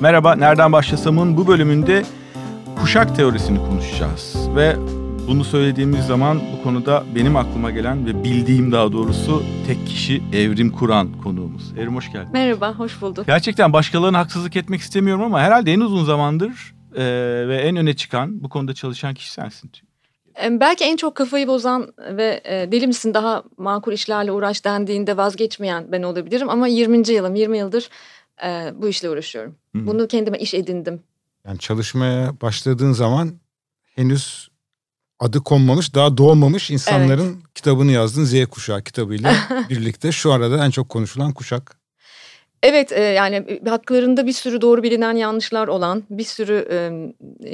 Merhaba, Nereden Başlasam'ın bu bölümünde kuşak teorisini konuşacağız. Ve bunu söylediğimiz zaman bu konuda benim aklıma gelen ve bildiğim daha doğrusu tek kişi Evrim Kur'an konuğumuz. Evrim hoş geldin. Merhaba, hoş bulduk. Gerçekten başkalarına haksızlık etmek istemiyorum ama herhalde en uzun zamandır e, ve en öne çıkan bu konuda çalışan kişi sensin. Belki en çok kafayı bozan ve e, deli misin daha makul işlerle uğraş dendiğinde vazgeçmeyen ben olabilirim. Ama 20. yılım, 20 yıldır e, bu işle uğraşıyorum. Hı-hı. Bunu kendime iş edindim. Yani çalışmaya başladığın zaman henüz adı konmamış, daha doğmamış insanların evet. kitabını yazdın Z kuşağı kitabıyla birlikte. Şu arada en çok konuşulan kuşak. Evet e, yani e, haklarında bir sürü doğru bilinen yanlışlar olan bir sürü e,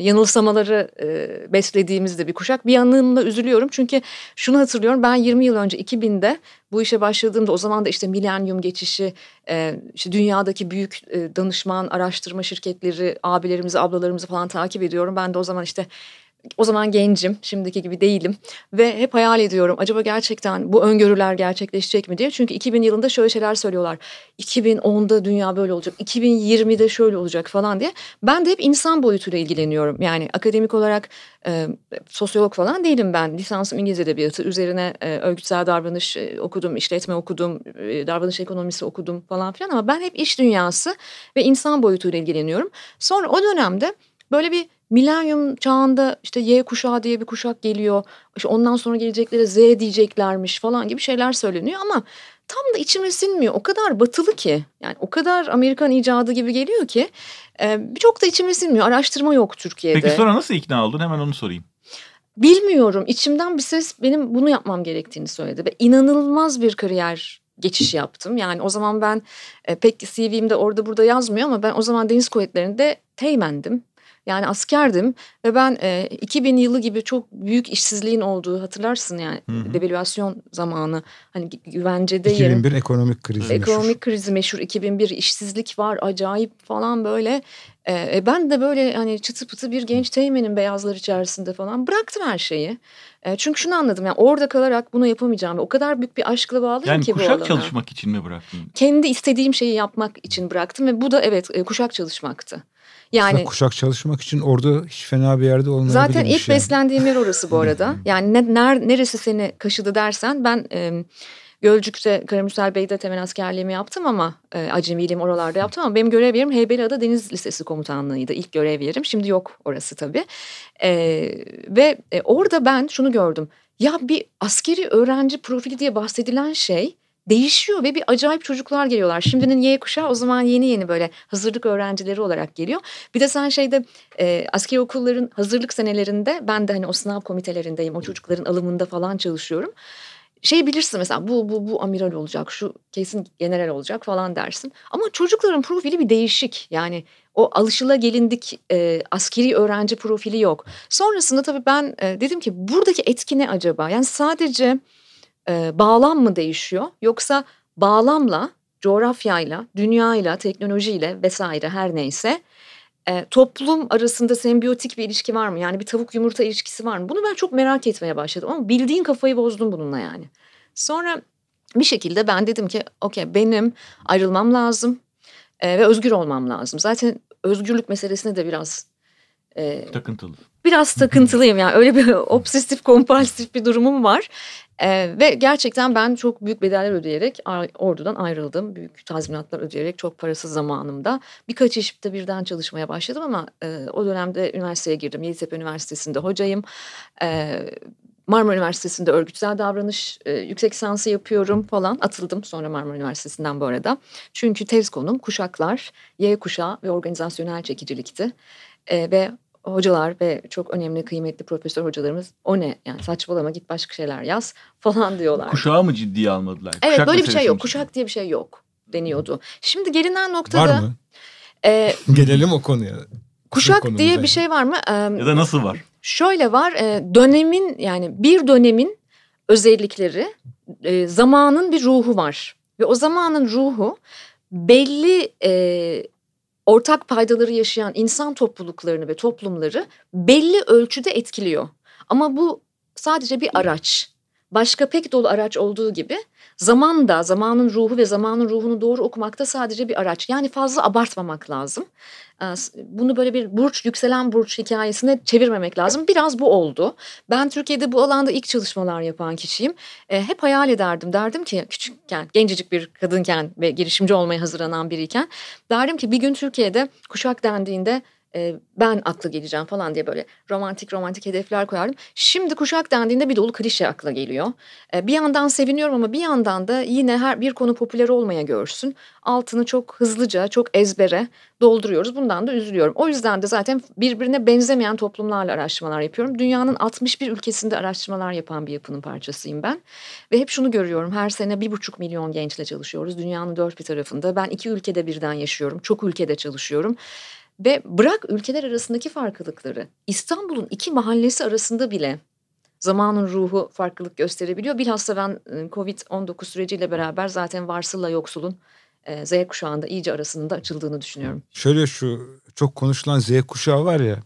yanılsamaları e, beslediğimiz de bir kuşak. Bir yanımda üzülüyorum çünkü şunu hatırlıyorum ben 20 yıl önce 2000'de bu işe başladığımda o zaman da işte milenyum geçişi, e, işte dünyadaki büyük e, danışman araştırma şirketleri, abilerimizi, ablalarımızı falan takip ediyorum. Ben de o zaman işte o zaman gencim, şimdiki gibi değilim ve hep hayal ediyorum acaba gerçekten bu öngörüler gerçekleşecek mi diye. Çünkü 2000 yılında şöyle şeyler söylüyorlar. 2010'da dünya böyle olacak, 2020'de şöyle olacak falan diye. Ben de hep insan boyutuyla ilgileniyorum. Yani akademik olarak e, sosyolog falan değilim ben. Lisansım İngiliz Edebiyatı üzerine e, örgütsel davranış e, okudum, işletme okudum, e, davranış ekonomisi okudum falan filan ama ben hep iş dünyası ve insan boyutuyla ilgileniyorum. Sonra o dönemde böyle bir milenyum çağında işte Y kuşağı diye bir kuşak geliyor. İşte ondan sonra geleceklere Z diyeceklermiş falan gibi şeyler söyleniyor ama tam da içime sinmiyor. O kadar batılı ki yani o kadar Amerikan icadı gibi geliyor ki e, çok da içime sinmiyor. Araştırma yok Türkiye'de. Peki sonra nasıl ikna oldun? Hemen onu sorayım. Bilmiyorum. İçimden bir ses benim bunu yapmam gerektiğini söyledi ve inanılmaz bir kariyer geçiş yaptım. Yani o zaman ben e, pek CV'mde orada burada yazmıyor ama ben o zaman Deniz Kuvvetleri'nde teğmendim. Yani askerdim ve ben e, 2000 yılı gibi çok büyük işsizliğin olduğu hatırlarsın yani hı devalüasyon zamanı hani güvencedeyim. 2001 ekonomik krizi Ekonomik meşhur. krizi meşhur 2001 işsizlik var acayip falan böyle. E, ben de böyle hani çıtı pıtı bir genç teğmenin beyazlar içerisinde falan bıraktım her şeyi. E, çünkü şunu anladım yani orada kalarak bunu yapamayacağım. O kadar büyük bir aşkla bağlıyım yani ki bu alana. Yani kuşak çalışmak için mi bıraktın? Kendi istediğim şeyi yapmak için bıraktım ve bu da evet e, kuşak çalışmaktı. Yani Aslında kuşak çalışmak için orada hiç fena bir yerde olmayabilirmiş. Zaten ilk yani. beslendiğim yer orası bu arada. yani ne, ner, neresi seni kaşıdı dersen ben e, Gölcük'te Karamürsel Bey'de temel askerliğimi yaptım ama e, acemiliğimi oralarda yaptım ama benim görev yerim Heybeliada Deniz Lisesi Komutanlığı'ydı. ilk görev yerim. Şimdi yok orası tabii. E, ve e, orada ben şunu gördüm. Ya bir askeri öğrenci profili diye bahsedilen şey değişiyor ve bir acayip çocuklar geliyorlar. Şimdinin Y kuşağı o zaman yeni yeni böyle hazırlık öğrencileri olarak geliyor. Bir de sen şeyde e, askeri okulların hazırlık senelerinde ben de hani o sınav komitelerindeyim. O çocukların alımında falan çalışıyorum. Şey bilirsin mesela bu bu bu amiral olacak, şu kesin general olacak falan dersin. Ama çocukların profili bir değişik. Yani o alışıla gelindik e, askeri öğrenci profili yok. Sonrasında tabii ben e, dedim ki buradaki etki ne acaba? Yani sadece e, bağlam mı değişiyor yoksa bağlamla, coğrafyayla, dünyayla, teknolojiyle vesaire her neyse e, toplum arasında sembiyotik bir ilişki var mı? Yani bir tavuk yumurta ilişkisi var mı? Bunu ben çok merak etmeye başladım ama bildiğin kafayı bozdum bununla yani. Sonra bir şekilde ben dedim ki okey benim ayrılmam lazım e, ve özgür olmam lazım. Zaten özgürlük meselesine de biraz e, takıntılı. Biraz takıntılıyım yani öyle bir obsesif kompulsif bir durumum var. Ee, ve gerçekten ben çok büyük bedeller ödeyerek ordudan ayrıldım. Büyük tazminatlar ödeyerek çok parasız zamanımda. Birkaç işte birden çalışmaya başladım ama e, o dönemde üniversiteye girdim. Yeditepe Üniversitesi'nde hocayım. E, Marmara Üniversitesi'nde örgütsel davranış e, yüksek lisansı yapıyorum falan. Atıldım sonra Marmara Üniversitesi'nden bu arada. Çünkü tez konum kuşaklar, Y kuşağı ve organizasyonel çekicilikti. E, ve hocalar ve çok önemli kıymetli profesör hocalarımız o ne yani saçmalama git başka şeyler yaz falan diyorlar. Kuşağı mı ciddiye almadılar? Evet Kuşak böyle bir şey yok. Kuşak diye bir şey yok deniyordu. Şimdi gelinen noktada... Var mı? E, Gelelim o konuya. Kuşak diye bir şey var mı? E, ya da nasıl var? Şöyle var e, dönemin yani bir dönemin özellikleri e, zamanın bir ruhu var. Ve o zamanın ruhu belli e, ortak paydaları yaşayan insan topluluklarını ve toplumları belli ölçüde etkiliyor. Ama bu sadece bir araç. Başka pek dolu araç olduğu gibi zaman da zamanın ruhu ve zamanın ruhunu doğru okumakta sadece bir araç. Yani fazla abartmamak lazım. Bunu böyle bir burç, yükselen burç hikayesine çevirmemek lazım. Biraz bu oldu. Ben Türkiye'de bu alanda ilk çalışmalar yapan kişiyim. E, hep hayal ederdim. Derdim ki küçükken, gencecik bir kadınken ve girişimci olmaya hazırlanan biriyken derdim ki bir gün Türkiye'de kuşak dendiğinde ben aklı geleceğim falan diye böyle romantik romantik hedefler koyardım. Şimdi kuşak dendiğinde bir dolu klişe akla geliyor. Bir yandan seviniyorum ama bir yandan da yine her bir konu popüler olmaya görsün. Altını çok hızlıca, çok ezbere dolduruyoruz. Bundan da üzülüyorum. O yüzden de zaten birbirine benzemeyen toplumlarla araştırmalar yapıyorum. Dünyanın 61 ülkesinde araştırmalar yapan bir yapının parçasıyım ben. Ve hep şunu görüyorum. Her sene bir buçuk milyon gençle çalışıyoruz. Dünyanın dört bir tarafında. Ben iki ülkede birden yaşıyorum. Çok ülkede çalışıyorum. Ve bırak ülkeler arasındaki farklılıkları İstanbul'un iki mahallesi arasında bile zamanın ruhu farklılık gösterebiliyor. Bilhassa ben ıı, Covid-19 süreciyle beraber zaten varsılla yoksulun Z kuşağında iyice arasının da açıldığını düşünüyorum. Şöyle şu çok konuşulan Z kuşağı var ya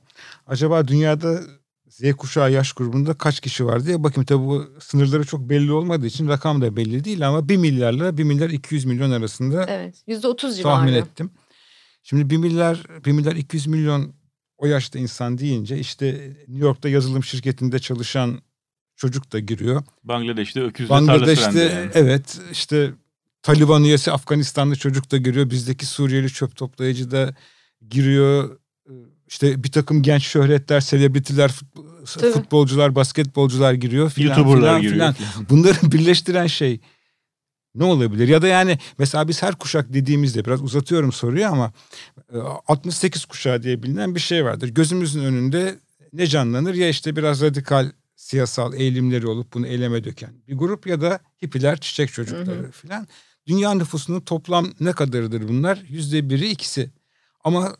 acaba dünyada Z kuşağı yaş grubunda kaç kişi var diye bakayım tabii bu sınırları çok belli olmadığı için rakam da belli değil ama 1 milyarla 1 milyar 200 milyon arasında evet, %30 civarı. tahmin ettim. Şimdi 1 milyar, 1 milyar 200 milyon o yaşta insan deyince işte New York'ta yazılım şirketinde çalışan çocuk da giriyor. Bangladeş'te öküzle Bangladeş'te yani. evet işte Taliban üyesi Afganistanlı çocuk da giriyor. Bizdeki Suriyeli çöp toplayıcı da giriyor. İşte bir takım genç şöhretler, selebritiler, futbolcular, basketbolcular giriyor filan YouTuber'lar filan, giriyor. Filan. Bunları birleştiren şey ne olabilir? Ya da yani mesela biz her kuşak dediğimizde biraz uzatıyorum soruyu ama 68 e, kuşağı diye bilinen bir şey vardır. Gözümüzün önünde ne canlanır? Ya işte biraz radikal siyasal eğilimleri olup bunu eyleme döken bir grup ya da hippiler, çiçek çocukları filan. Dünya nüfusunun toplam ne kadarıdır bunlar? Yüzde biri ikisi. Ama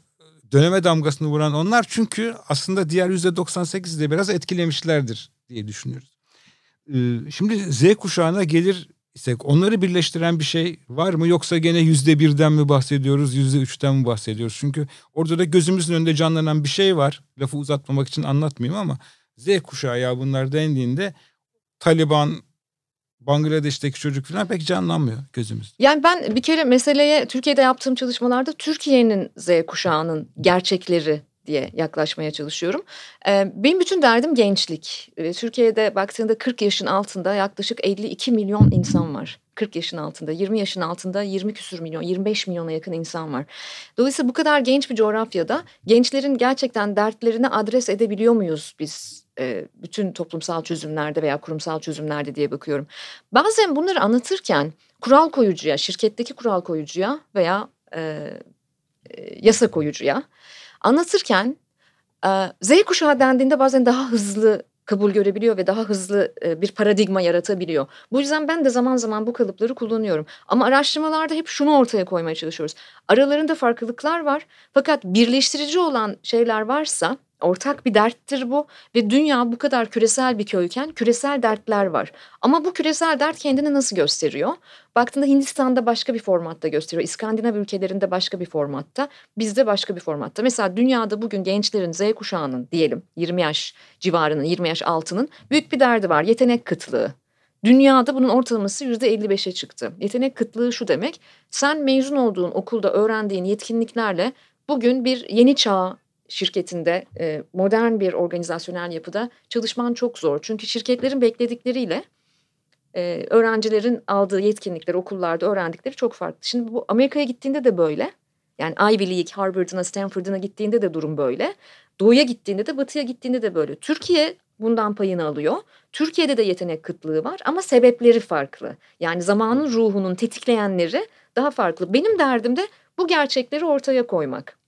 döneme damgasını vuran onlar çünkü aslında diğer yüzde 98'i de biraz etkilemişlerdir diye düşünüyoruz. E, şimdi Z kuşağına gelir isek onları birleştiren bir şey var mı yoksa gene yüzde birden mi bahsediyoruz yüzde üçten mi bahsediyoruz? Çünkü orada da gözümüzün önünde canlanan bir şey var. Lafı uzatmamak için anlatmayayım ama Z kuşağı ya bunlar dendiğinde Taliban, Bangladeş'teki çocuk falan pek canlanmıyor gözümüz. Yani ben bir kere meseleye Türkiye'de yaptığım çalışmalarda Türkiye'nin Z kuşağının gerçekleri diye yaklaşmaya çalışıyorum. Benim bütün derdim gençlik. Türkiye'de baktığında 40 yaşın altında yaklaşık 52 milyon insan var. 40 yaşın altında, 20 yaşın altında 20 küsür milyon, 25 milyona yakın insan var. Dolayısıyla bu kadar genç bir coğrafyada gençlerin gerçekten dertlerini adres edebiliyor muyuz biz? bütün toplumsal çözümlerde veya kurumsal çözümlerde diye bakıyorum. Bazen bunları anlatırken kural koyucuya, şirketteki kural koyucuya veya e, yasa koyucuya anlatırken Z kuşağı dendiğinde bazen daha hızlı kabul görebiliyor ve daha hızlı bir paradigma yaratabiliyor. Bu yüzden ben de zaman zaman bu kalıpları kullanıyorum. Ama araştırmalarda hep şunu ortaya koymaya çalışıyoruz. Aralarında farklılıklar var fakat birleştirici olan şeyler varsa Ortak bir derttir bu ve dünya bu kadar küresel bir köyken küresel dertler var. Ama bu küresel dert kendini nasıl gösteriyor? Baktığında Hindistan'da başka bir formatta gösteriyor. İskandinav ülkelerinde başka bir formatta, bizde başka bir formatta. Mesela dünyada bugün gençlerin Z kuşağının diyelim 20 yaş civarının, 20 yaş altının büyük bir derdi var. Yetenek kıtlığı. Dünyada bunun ortalaması %55'e çıktı. Yetenek kıtlığı şu demek, sen mezun olduğun okulda öğrendiğin yetkinliklerle bugün bir yeni çağ şirketinde e, modern bir organizasyonel yapıda çalışman çok zor. Çünkü şirketlerin bekledikleriyle e, öğrencilerin aldığı yetkinlikler okullarda öğrendikleri çok farklı. Şimdi bu Amerika'ya gittiğinde de böyle. Yani Ivy League, Harvard'ına, Stanford'ına gittiğinde de durum böyle. Doğuya gittiğinde de batıya gittiğinde de böyle. Türkiye bundan payını alıyor. Türkiye'de de yetenek kıtlığı var ama sebepleri farklı. Yani zamanın ruhunun tetikleyenleri daha farklı. Benim derdim de bu gerçekleri ortaya koymak.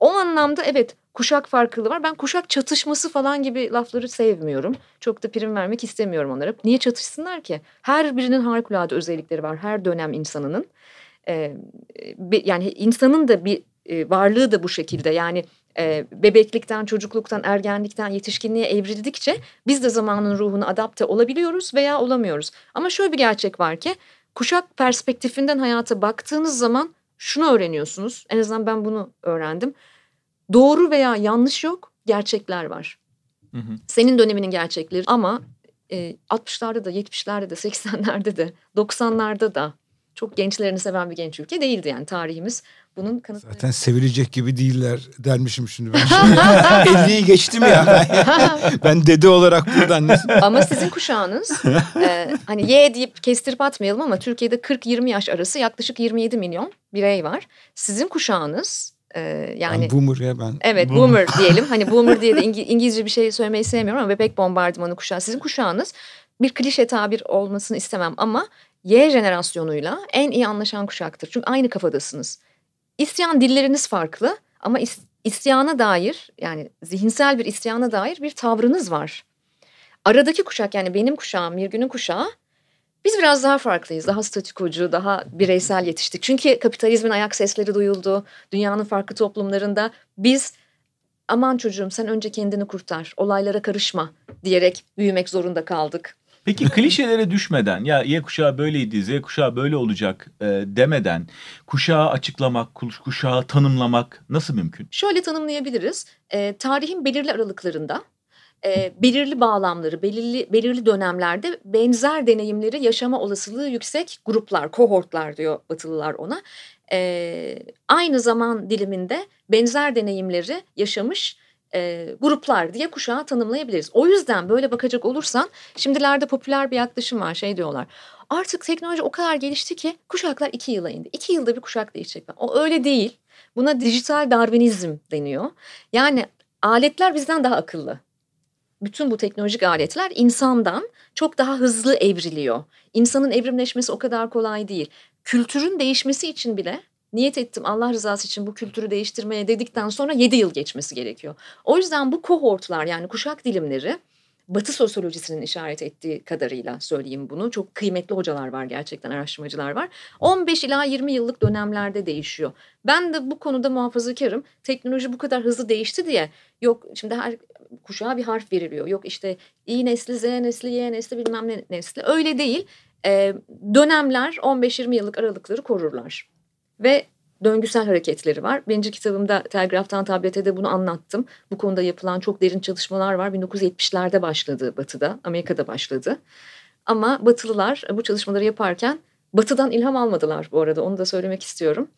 O anlamda evet kuşak farklılığı var. Ben kuşak çatışması falan gibi lafları sevmiyorum. Çok da prim vermek istemiyorum onlara. Niye çatışsınlar ki? Her birinin harikulade özellikleri var. Her dönem insanının. Ee, yani insanın da bir e, varlığı da bu şekilde. Yani e, bebeklikten, çocukluktan, ergenlikten, yetişkinliğe evrildikçe biz de zamanın ruhuna adapte olabiliyoruz veya olamıyoruz. Ama şöyle bir gerçek var ki kuşak perspektifinden hayata baktığınız zaman şunu öğreniyorsunuz. En azından ben bunu öğrendim doğru veya yanlış yok, gerçekler var. Hı hı. Senin döneminin gerçekleri ama e, 60'larda da 70'lerde de 80'lerde de 90'larda da çok gençlerini seven bir genç ülke değildi yani tarihimiz bunun kanıtı. Zaten sevilecek gibi değiller dermişim şimdi ben. Şimdi 50'yi geçtim ya. Ben, ben dede olarak buradan. ama sizin kuşağınız e, hani Y deyip kestirip atmayalım ama Türkiye'de 40-20 yaş arası yaklaşık 27 milyon birey var. Sizin kuşağınız e, yani ben boomer ya ben. Evet boomer, boomer diyelim. Hani boomer diye de İngilizce bir şey söylemeyi sevmiyorum ama bebek bombardımanı kuşağı. Sizin kuşağınız bir klişe tabir olmasını istemem ama Y jenerasyonuyla en iyi anlaşan kuşaktır. Çünkü aynı kafadasınız. İsyan dilleriniz farklı ama is, isyana dair yani zihinsel bir isyana dair bir tavrınız var. Aradaki kuşak yani benim kuşağım, Mirgün'ün kuşağı biz biraz daha farklıyız. Daha statikocu, daha bireysel yetiştik. Çünkü kapitalizmin ayak sesleri duyuldu. Dünyanın farklı toplumlarında biz aman çocuğum sen önce kendini kurtar, olaylara karışma diyerek büyümek zorunda kaldık. Peki klişelere düşmeden ya Y kuşağı böyleydi, Z kuşağı böyle olacak e, demeden kuşağı açıklamak, kuşağı tanımlamak nasıl mümkün? Şöyle tanımlayabiliriz. E, tarihin belirli aralıklarında e, belirli bağlamları, belirli belirli dönemlerde benzer deneyimleri yaşama olasılığı yüksek gruplar, kohortlar diyor Batılılar ona. E, aynı zaman diliminde benzer deneyimleri yaşamış e, gruplar diye kuşağı tanımlayabiliriz. O yüzden böyle bakacak olursan şimdilerde popüler bir yaklaşım var şey diyorlar. Artık teknoloji o kadar gelişti ki kuşaklar iki yıla indi. İki yılda bir kuşak değişecek. O öyle değil. Buna dijital darwinizm deniyor. Yani aletler bizden daha akıllı. Bütün bu teknolojik aletler insandan çok daha hızlı evriliyor. İnsanın evrimleşmesi o kadar kolay değil. Kültürün değişmesi için bile niyet ettim Allah rızası için bu kültürü değiştirmeye dedikten sonra 7 yıl geçmesi gerekiyor. O yüzden bu kohortlar yani kuşak dilimleri Batı sosyolojisinin işaret ettiği kadarıyla söyleyeyim bunu. Çok kıymetli hocalar var gerçekten araştırmacılar var. 15 ila 20 yıllık dönemlerde değişiyor. Ben de bu konuda muhafazakarım. Teknoloji bu kadar hızlı değişti diye yok şimdi her kuşağa bir harf veriliyor. Yok işte İ nesli, Z nesli, Y nesli bilmem ne nesli. Öyle değil. Ee, dönemler 15-20 yıllık aralıkları korurlar ve döngüsel hareketleri var. Birinci kitabımda Telgraftan Tablete de bunu anlattım. Bu konuda yapılan çok derin çalışmalar var. 1970'lerde başladı Batı'da, Amerika'da başladı. Ama Batılılar bu çalışmaları yaparken Batı'dan ilham almadılar bu arada. Onu da söylemek istiyorum.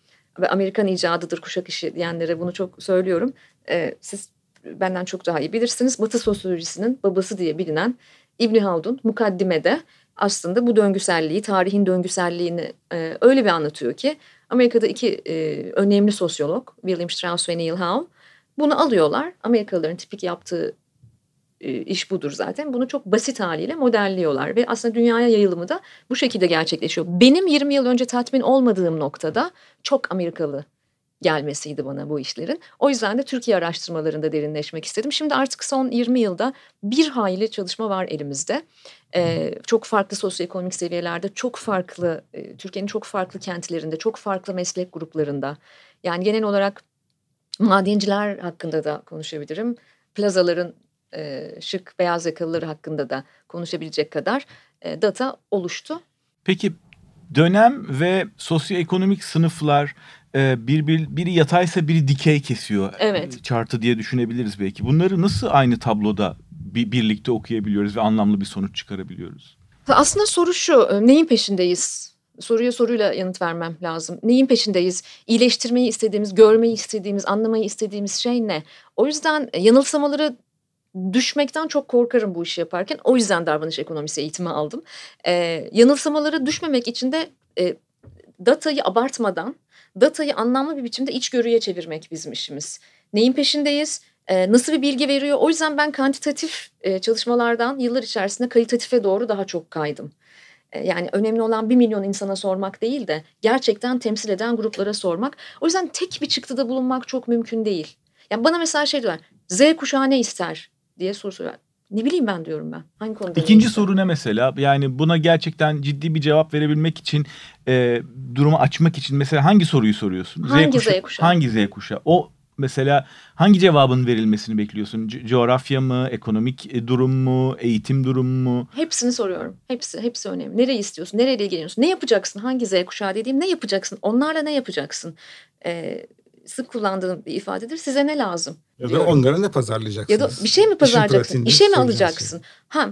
Ve Amerikan icadıdır kuşak işi diyenlere bunu çok söylüyorum. Ee, siz benden çok daha iyi bilirsiniz. Batı sosyolojisinin babası diye bilinen İbni Haldun mukaddimede aslında bu döngüselliği, tarihin döngüselliğini e, öyle bir anlatıyor ki Amerika'da iki e, önemli sosyolog William Strauss ve Neil Howe bunu alıyorlar. Amerikalıların tipik yaptığı e, iş budur zaten. Bunu çok basit haliyle modelliyorlar ve aslında dünyaya yayılımı da bu şekilde gerçekleşiyor. Benim 20 yıl önce tatmin olmadığım noktada çok Amerikalı gelmesiydi bana bu işlerin. O yüzden de Türkiye araştırmalarında derinleşmek istedim. Şimdi artık son 20 yılda bir hayli çalışma var elimizde. Ee, çok farklı sosyoekonomik seviyelerde, çok farklı, e, Türkiye'nin çok farklı kentlerinde, çok farklı meslek gruplarında. Yani genel olarak madenciler hakkında da konuşabilirim. Plazaların e, şık beyaz yakalıları hakkında da konuşabilecek kadar e, data oluştu. Peki dönem ve sosyoekonomik sınıflar e, bir, bir biri yataysa biri dikey kesiyor. Evet. Chartı diye düşünebiliriz belki. Bunları nasıl aynı tabloda bir, birlikte okuyabiliyoruz ve anlamlı bir sonuç çıkarabiliyoruz? Aslında soru şu, e, neyin peşindeyiz? Soruya soruyla yanıt vermem lazım. Neyin peşindeyiz? İyileştirmeyi istediğimiz, görmeyi istediğimiz, anlamayı istediğimiz şey ne? O yüzden e, yanılsamaları düşmekten çok korkarım bu işi yaparken. O yüzden davranış ekonomisi eğitimi aldım. Ee, yanılsamalara düşmemek için de e, datayı abartmadan, datayı anlamlı bir biçimde içgörüye çevirmek bizim işimiz. Neyin peşindeyiz? Ee, nasıl bir bilgi veriyor? O yüzden ben kantitatif e, çalışmalardan yıllar içerisinde kalitatife doğru daha çok kaydım. E, yani önemli olan bir milyon insana sormak değil de gerçekten temsil eden gruplara sormak. O yüzden tek bir çıktıda bulunmak çok mümkün değil. Yani bana mesela şey diyorlar, Z kuşağı ne ister diye soru soruyorlar. Ne bileyim ben diyorum ben. Hangi konuda? İkinci soru ne mesela? Yani buna gerçekten ciddi bir cevap verebilmek için, e, durumu açmak için mesela hangi soruyu soruyorsun? Hangi Z kuşağı? Z kuşağı? Hangi Z kuşağı? O mesela hangi cevabın verilmesini bekliyorsun? Co- coğrafya mı, ekonomik e, durum mu, eğitim durum mu? Hepsini soruyorum. Hepsi hepsi önemli. Nereyi istiyorsun? Nereyle ilgileniyorsun? Ne yapacaksın? Hangi Z kuşağı dediğim ne yapacaksın? Onlarla ne yapacaksın? Ee, sık kullandığım bir ifadedir. Size ne lazım? Ya da onlara ne pazarlayacaksınız? Ya da bir şey mi pazarlayacaksın? İşe mi alacaksın? Ha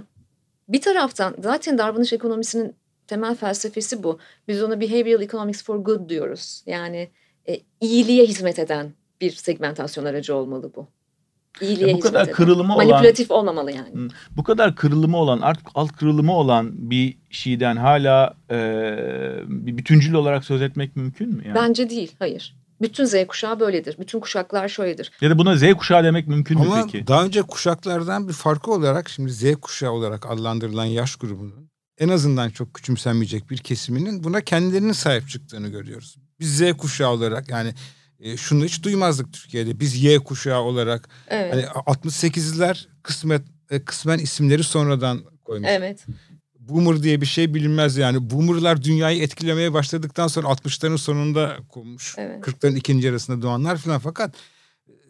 bir taraftan zaten davranış ekonomisinin temel felsefesi bu. Biz ona behavioral economics for good diyoruz. Yani e, iyiliğe hizmet eden bir segmentasyon aracı olmalı bu. İyiliğe ya bu kadar kırılımı Manipülatif olan, olmamalı yani. Bu kadar kırılımı olan, alt, alt kırılımı olan bir şeyden hala e, bir bütüncül olarak söz etmek mümkün mü? Yani? Bence değil, hayır. Bütün Z kuşağı böyledir. Bütün kuşaklar şöyledir. Ya da buna Z kuşağı demek mümkün mü peki? Ama daha önce kuşaklardan bir farkı olarak şimdi Z kuşağı olarak adlandırılan yaş grubunun en azından çok küçümsenmeyecek bir kesiminin buna kendilerinin sahip çıktığını görüyoruz. Biz Z kuşağı olarak yani e, şunu hiç duymazdık Türkiye'de. Biz Y kuşağı olarak evet. hani 68'ler kısmet e, kısmen isimleri sonradan koymuş. Evet. Boomer diye bir şey bilinmez yani. Boomer'lar dünyayı etkilemeye başladıktan sonra 60'ların sonunda konmuş. Evet. 40'ların ikinci yarısında doğanlar falan fakat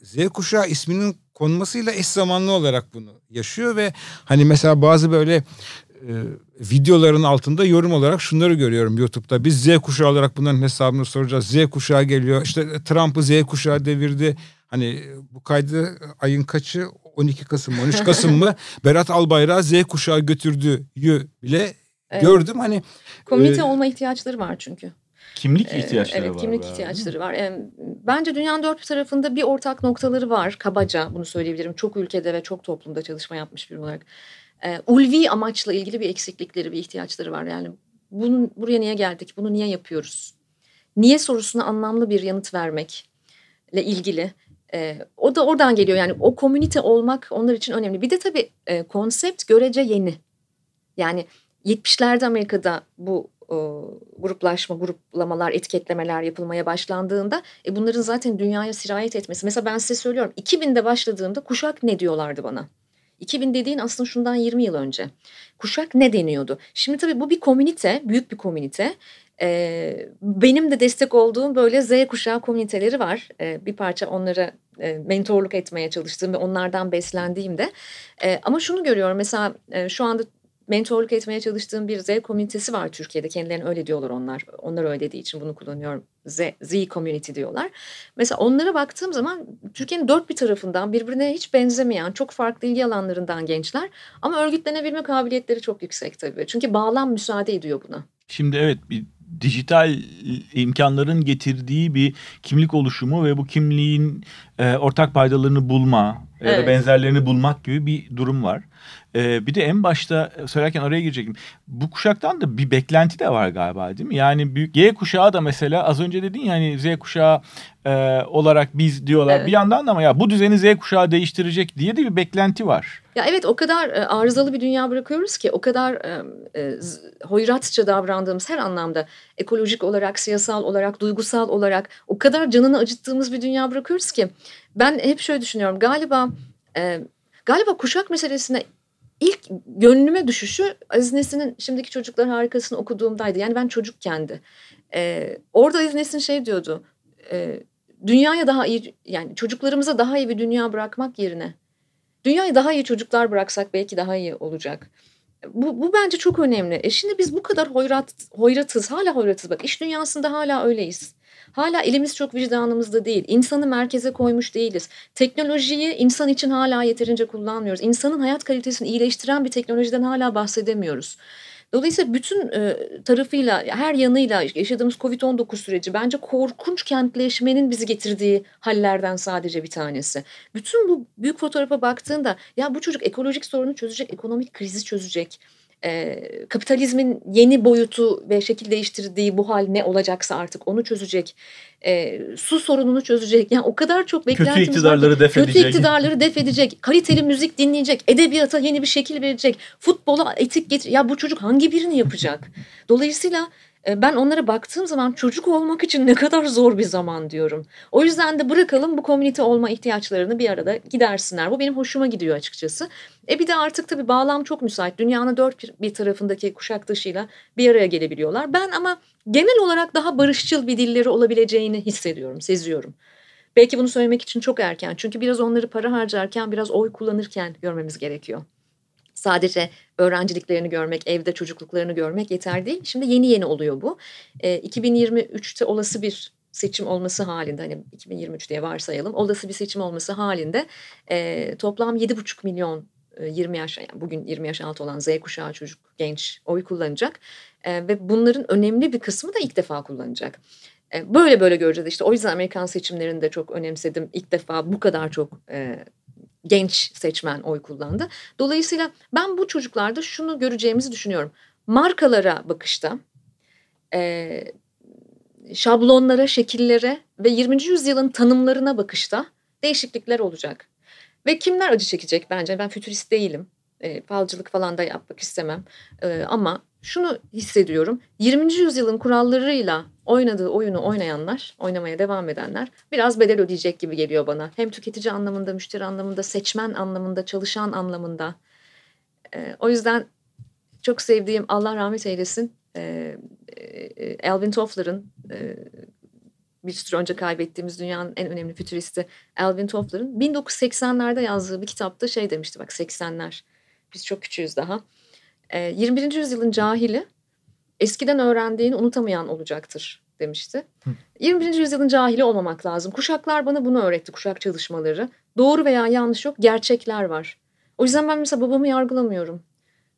Z kuşağı isminin konmasıyla eş zamanlı olarak bunu yaşıyor ve hani mesela bazı böyle e, videoların altında yorum olarak şunları görüyorum YouTube'da. Biz Z kuşağı olarak bunların hesabını soracağız. Z kuşağı geliyor. İşte Trump'ı Z kuşağı devirdi. Hani bu kaydı ayın kaçı? 12 Kasım 13 Kasım mı? Berat Albayrak Z kuşağı götürdüğü bile evet. gördüm. Hani komünite e, olma ihtiyaçları var çünkü. Kimlik ee, ihtiyaçları evet, var. Kimlik ihtiyaçları var. Bence dünyanın dört tarafında bir ortak noktaları var. Kabaca bunu söyleyebilirim. Çok ülkede ve çok toplumda çalışma yapmış bir olarak e, ulvi amaçla ilgili bir eksiklikleri, bir ihtiyaçları var. Yani bunun buraya niye geldik, bunu niye yapıyoruz? Niye sorusuna anlamlı bir yanıt vermekle ilgili. E, o da oradan geliyor yani o komünite olmak onlar için önemli. Bir de tabii e, konsept görece yeni. Yani 70'lerde Amerika'da bu e, gruplaşma, gruplamalar, etiketlemeler yapılmaya başlandığında e, bunların zaten dünyaya sirayet etmesi. Mesela ben size söylüyorum 2000'de başladığımda kuşak ne diyorlardı bana? 2000 dediğin aslında şundan 20 yıl önce. Kuşak ne deniyordu? Şimdi tabii bu bir komünite, büyük bir komünite. Ee, benim de destek olduğum böyle Z kuşağı komüniteleri var. Ee, bir parça onlara e, mentorluk etmeye çalıştığım ve onlardan beslendiğimde. E, ama şunu görüyorum mesela e, şu anda mentorluk etmeye çalıştığım bir Z komünitesi var Türkiye'de. Kendilerine öyle diyorlar onlar. Onlar öyle dediği için bunu kullanıyorum. Z, Z community diyorlar. Mesela onlara baktığım zaman Türkiye'nin dört bir tarafından birbirine hiç benzemeyen çok farklı ilgi alanlarından gençler. Ama örgütlenebilme kabiliyetleri çok yüksek tabii. Çünkü bağlam müsaade ediyor buna. Şimdi evet bir dijital imkanların getirdiği bir kimlik oluşumu ve bu kimliğin e, ortak paydalarını bulma evet. ya da benzerlerini bulmak gibi bir durum var. Ee, bir de en başta söylerken oraya girecektim. Bu kuşaktan da bir beklenti de var galiba değil mi? Yani büyük Y kuşağı da mesela az önce dedin ya hani Z kuşağı e, olarak biz diyorlar. Evet. Bir yandan da ama ya bu düzeni Z kuşağı değiştirecek diye de bir beklenti var. Ya evet o kadar e, arızalı bir dünya bırakıyoruz ki o kadar e, e, hoyratça davrandığımız her anlamda ekolojik olarak, siyasal olarak, duygusal olarak o kadar canını acıttığımız bir dünya bırakıyoruz ki ben hep şöyle düşünüyorum galiba e, galiba kuşak meselesine ilk gönlüme düşüşü Aziz Nesin'in Şimdiki Çocuklar Harikasını okuduğumdaydı. Yani ben çocukkendi. Ee, orada Aziz Nesin şey diyordu. E, dünyaya daha iyi yani çocuklarımıza daha iyi bir dünya bırakmak yerine dünyaya daha iyi çocuklar bıraksak belki daha iyi olacak. Bu, bu bence çok önemli. E şimdi biz bu kadar hoyrat, hoyratız, hala hoyratız. Bak iş dünyasında hala öyleyiz. Hala elimiz çok vicdanımızda değil. İnsanı merkeze koymuş değiliz. Teknolojiyi insan için hala yeterince kullanmıyoruz. İnsanın hayat kalitesini iyileştiren bir teknolojiden hala bahsedemiyoruz. Dolayısıyla bütün e, tarafıyla, her yanıyla yaşadığımız Covid-19 süreci bence korkunç kentleşmenin bizi getirdiği hallerden sadece bir tanesi. Bütün bu büyük fotoğrafa baktığında ya bu çocuk ekolojik sorunu çözecek, ekonomik krizi çözecek e, kapitalizmin yeni boyutu ve şekil değiştirdiği bu hal ne olacaksa artık onu çözecek. E, su sorununu çözecek. Yani o kadar çok beklentimiz Kötü iktidarları var. def edecek. Kötü iktidarları def edecek. Kaliteli müzik dinleyecek. Edebiyata yeni bir şekil verecek. Futbola etik getir. Ya bu çocuk hangi birini yapacak? Dolayısıyla ben onlara baktığım zaman çocuk olmak için ne kadar zor bir zaman diyorum. O yüzden de bırakalım bu komünite olma ihtiyaçlarını bir arada gidersinler. Bu benim hoşuma gidiyor açıkçası. E bir de artık tabii bağlam çok müsait. Dünyanın dört bir tarafındaki kuşak dışıyla bir araya gelebiliyorlar. Ben ama genel olarak daha barışçıl bir dilleri olabileceğini hissediyorum, seziyorum. Belki bunu söylemek için çok erken. Çünkü biraz onları para harcarken, biraz oy kullanırken görmemiz gerekiyor. Sadece öğrenciliklerini görmek, evde çocukluklarını görmek yeter değil. Şimdi yeni yeni oluyor bu. E, 2023'te olası bir seçim olması halinde hani 2023 diye varsayalım olası bir seçim olması halinde e, toplam 7,5 milyon 20 yaş yani bugün 20 yaş altı olan Z kuşağı çocuk genç oy kullanacak e, ve bunların önemli bir kısmı da ilk defa kullanacak. E, böyle böyle göreceğiz işte o yüzden Amerikan seçimlerini de çok önemsedim ilk defa bu kadar çok e, genç seçmen oy kullandı. Dolayısıyla ben bu çocuklarda şunu göreceğimizi düşünüyorum. Markalara bakışta, e, şablonlara, şekillere ve 20. yüzyılın tanımlarına bakışta değişiklikler olacak. Ve kimler acı çekecek bence? Ben fütürist değilim. E, falcılık falan da yapmak istemem. E, ama şunu hissediyorum. 20. yüzyılın kurallarıyla oynadığı oyunu oynayanlar, oynamaya devam edenler biraz bedel ödeyecek gibi geliyor bana. Hem tüketici anlamında, müşteri anlamında, seçmen anlamında, çalışan anlamında. E, o yüzden çok sevdiğim Allah rahmet eylesin e, e, Alvin Toffler'ın e, bir süre önce kaybettiğimiz dünyanın en önemli fütüristi Alvin Toffler'ın 1980'lerde yazdığı bir kitapta şey demişti bak 80'ler biz çok küçüğüz daha. E, 21. yüzyılın cahili eskiden öğrendiğini unutamayan olacaktır demişti. Hı. 21. yüzyılın cahili olmamak lazım. Kuşaklar bana bunu öğretti kuşak çalışmaları. Doğru veya yanlış yok gerçekler var. O yüzden ben mesela babamı yargılamıyorum.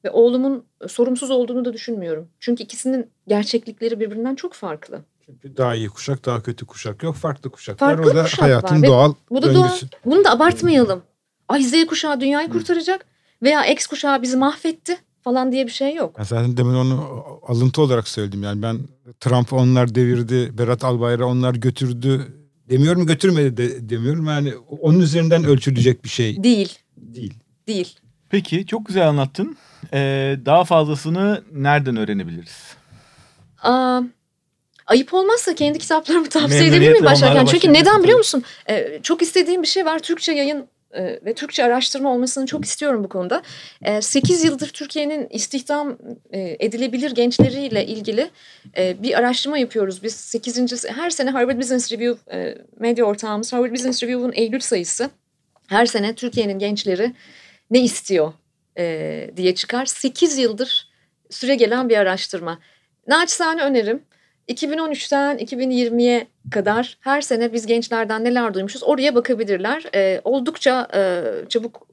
Ve oğlumun sorumsuz olduğunu da düşünmüyorum. Çünkü ikisinin gerçeklikleri birbirinden çok farklı. Çünkü daha iyi kuşak, daha kötü kuşak yok. Farklı kuşaklar. Farklı o da kuşak hayatın var. doğal Bu da doğal. Bunu da abartmayalım. Ay Z kuşağı dünyayı kurtaracak veya X kuşağı bizi mahvetti falan diye bir şey yok. Ben zaten demin onu alıntı olarak söyledim. Yani ben Trump onlar devirdi, Berat Albayrak onlar götürdü demiyorum götürmedi de demiyorum. Yani onun üzerinden ölçülecek bir şey değil. Değil. Değil. Peki çok güzel anlattın. Ee, daha fazlasını nereden öğrenebiliriz? Aa, ayıp olmazsa kendi kitaplarımı tavsiye edebilir miyim başlarken? Çünkü neden biliyor musun? Ee, çok istediğim bir şey var. Türkçe yayın e, ve Türkçe araştırma olmasını çok istiyorum bu konuda. E, 8 yıldır Türkiye'nin istihdam e, edilebilir gençleriyle ilgili e, bir araştırma yapıyoruz. Biz 8. her sene Harvard Business Review e, medya ortağımız Harvard Business Review'un Eylül sayısı her sene Türkiye'nin gençleri ne istiyor diye çıkar. 8 yıldır süre gelen bir araştırma. Naçizane önerim 2013'ten 2020'ye kadar her sene biz gençlerden neler duymuşuz oraya bakabilirler. E, oldukça e, çabuk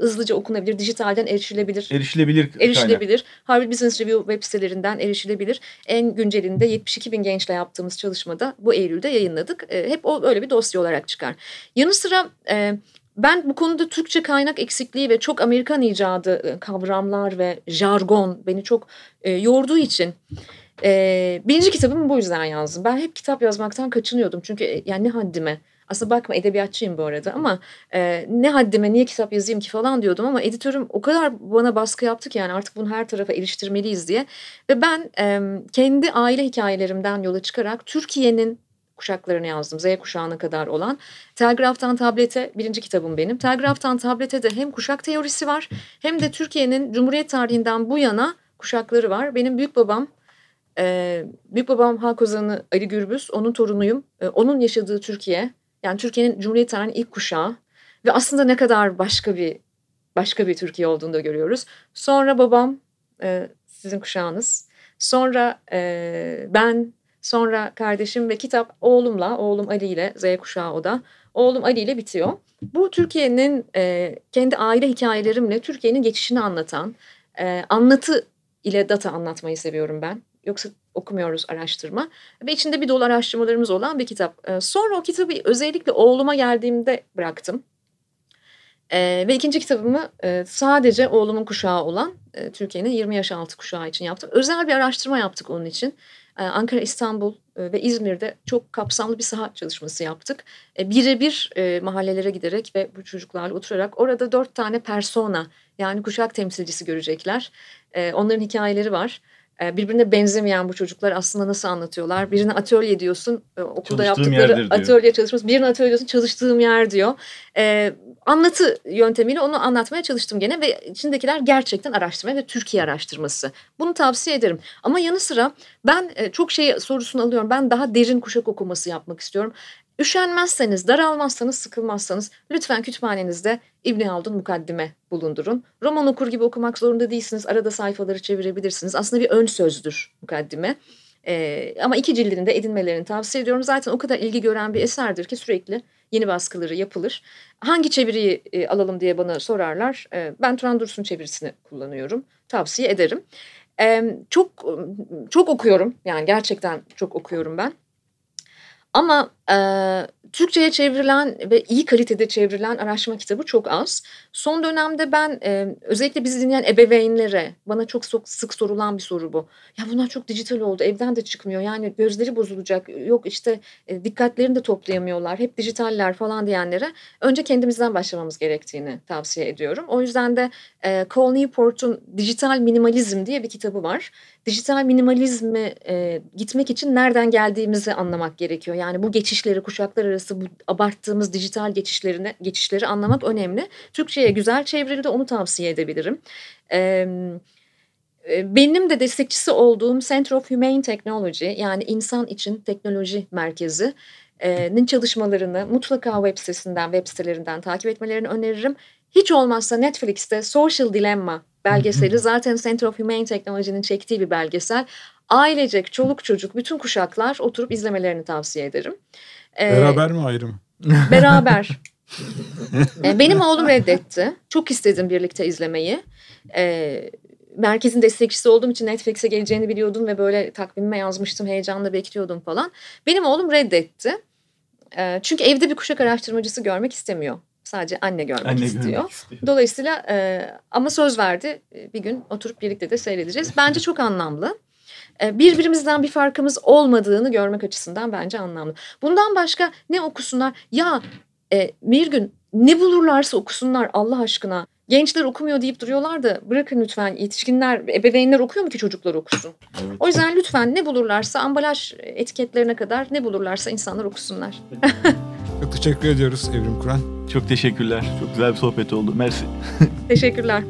hızlıca okunabilir, dijitalden erişilebilir. Erişilebilir. Erişilebilir. Kaynak. Harvard Business Review web sitelerinden erişilebilir. En güncelinde 72 bin gençle yaptığımız çalışmada bu Eylül'de yayınladık. E, hep o öyle bir dosya olarak çıkar. Yanı sıra e, ben bu konuda Türkçe kaynak eksikliği ve çok Amerikan icadı e, kavramlar ve jargon beni çok e, yorduğu için e, birinci kitabımı bu yüzden yazdım. Ben hep kitap yazmaktan kaçınıyordum çünkü e, yani ne haddime aslında bakma edebiyatçıyım bu arada ama e, ne haddime niye kitap yazayım ki falan diyordum ama editörüm o kadar bana baskı yaptı ki yani artık bunu her tarafa eriştirmeliyiz diye. Ve ben e, kendi aile hikayelerimden yola çıkarak Türkiye'nin kuşaklarını yazdım. Z kuşağına kadar olan. Telgraftan tablete birinci kitabım benim. Telgraftan tablete de hem kuşak teorisi var hem de Türkiye'nin Cumhuriyet tarihinden bu yana kuşakları var. Benim büyük babam e, büyük babam halk ozanı Ali Gürbüz. Onun torunuyum. E, onun yaşadığı Türkiye yani Türkiye'nin Cumhuriyet tarihinin ilk kuşağı ve aslında ne kadar başka bir başka bir Türkiye olduğunu da görüyoruz. Sonra babam e, sizin kuşağınız. Sonra e, ben Sonra kardeşim ve kitap oğlumla, oğlum Ali ile, Z kuşağı o da. Oğlum Ali ile bitiyor. Bu Türkiye'nin e, kendi aile hikayelerimle Türkiye'nin geçişini anlatan, e, anlatı ile data anlatmayı seviyorum ben. Yoksa okumuyoruz araştırma. Ve içinde bir dolu araştırmalarımız olan bir kitap. E, sonra o kitabı özellikle oğluma geldiğimde bıraktım. E, ve ikinci kitabımı e, sadece oğlumun kuşağı olan e, Türkiye'nin 20 yaş altı kuşağı için yaptım. Özel bir araştırma yaptık onun için. Ee, Ankara, İstanbul e, ve İzmir'de çok kapsamlı bir saha çalışması yaptık. Birebir mahallelere giderek ve bu çocuklarla oturarak orada dört tane persona yani kuşak temsilcisi görecekler. Onların hikayeleri var birbirine benzemeyen bu çocuklar aslında nasıl anlatıyorlar? Birine atölye diyorsun, okulda Çalıştığım yaptıkları atölye çalışması. Birine atölye diyorsun, çalıştığım yer diyor. Ee, anlatı yöntemiyle onu anlatmaya çalıştım gene ve içindekiler gerçekten araştırma ve Türkiye araştırması. Bunu tavsiye ederim. Ama yanı sıra ben çok şey sorusunu alıyorum. Ben daha derin kuşak okuması yapmak istiyorum. Üşenmezseniz, daralmazsanız, sıkılmazsanız lütfen kütüphanenizde İbn Haldun mukaddime bulundurun. Roman okur gibi okumak zorunda değilsiniz. Arada sayfaları çevirebilirsiniz. Aslında bir ön sözdür mukaddime. Ee, ama iki cildini de edinmelerini tavsiye ediyorum. Zaten o kadar ilgi gören bir eserdir ki sürekli Yeni baskıları yapılır. Hangi çeviriyi e, alalım diye bana sorarlar. E, ben Turan Dursun çevirisini kullanıyorum. Tavsiye ederim. E, çok çok okuyorum. Yani gerçekten çok okuyorum ben. Ama e, Türkçe'ye çevrilen ve iyi kalitede çevrilen araştırma kitabı çok az. Son dönemde ben e, özellikle bizi dinleyen ebeveynlere bana çok sık, sorulan bir soru bu. Ya bunlar çok dijital oldu evden de çıkmıyor yani gözleri bozulacak yok işte e, dikkatlerini de toplayamıyorlar hep dijitaller falan diyenlere önce kendimizden başlamamız gerektiğini tavsiye ediyorum. O yüzden de e, Cole Newport'un Dijital Minimalizm diye bir kitabı var. Dijital minimalizme e, gitmek için nereden geldiğimizi anlamak gerekiyor. Yani bu geçişleri kuşaklar arası bu abarttığımız dijital geçişlerini geçişleri anlamak önemli. Türkçe'ye güzel çevrildi onu tavsiye edebilirim. E, benim de destekçisi olduğum Center of Humane Technology yani insan için teknoloji merkezi nin çalışmalarını mutlaka web sitesinden, web sitelerinden takip etmelerini öneririm. Hiç olmazsa Netflix'te Social Dilemma belgeseli zaten Center of Humane Technology'nin çektiği bir belgesel. Ailecek, çoluk çocuk, bütün kuşaklar oturup izlemelerini tavsiye ederim. Ee, beraber mi ayrı mı? Beraber. Benim oğlum reddetti. Çok istedim birlikte izlemeyi. Ee, merkezin destekçisi olduğum için Netflix'e geleceğini biliyordum ve böyle takvimime yazmıştım. Heyecanla bekliyordum falan. Benim oğlum reddetti. Ee, çünkü evde bir kuşak araştırmacısı görmek istemiyor. Sadece anne görmek anne istiyor. Görmek istiyor. Dolayısıyla e, ama söz verdi bir gün oturup birlikte de seyredeceğiz. Bence çok anlamlı. E, birbirimizden bir farkımız olmadığını görmek açısından bence anlamlı. Bundan başka ne okusunlar? Ya e, bir gün ne bulurlarsa okusunlar Allah aşkına. Gençler okumuyor deyip duruyorlar da bırakın lütfen yetişkinler, ebeveynler okuyor mu ki çocuklar okusun? O yüzden lütfen ne bulurlarsa ambalaj etiketlerine kadar ne bulurlarsa insanlar okusunlar. Çok teşekkür ediyoruz Evrim Kur'an. Çok teşekkürler. Çok güzel bir sohbet oldu. Mersi. Teşekkürler.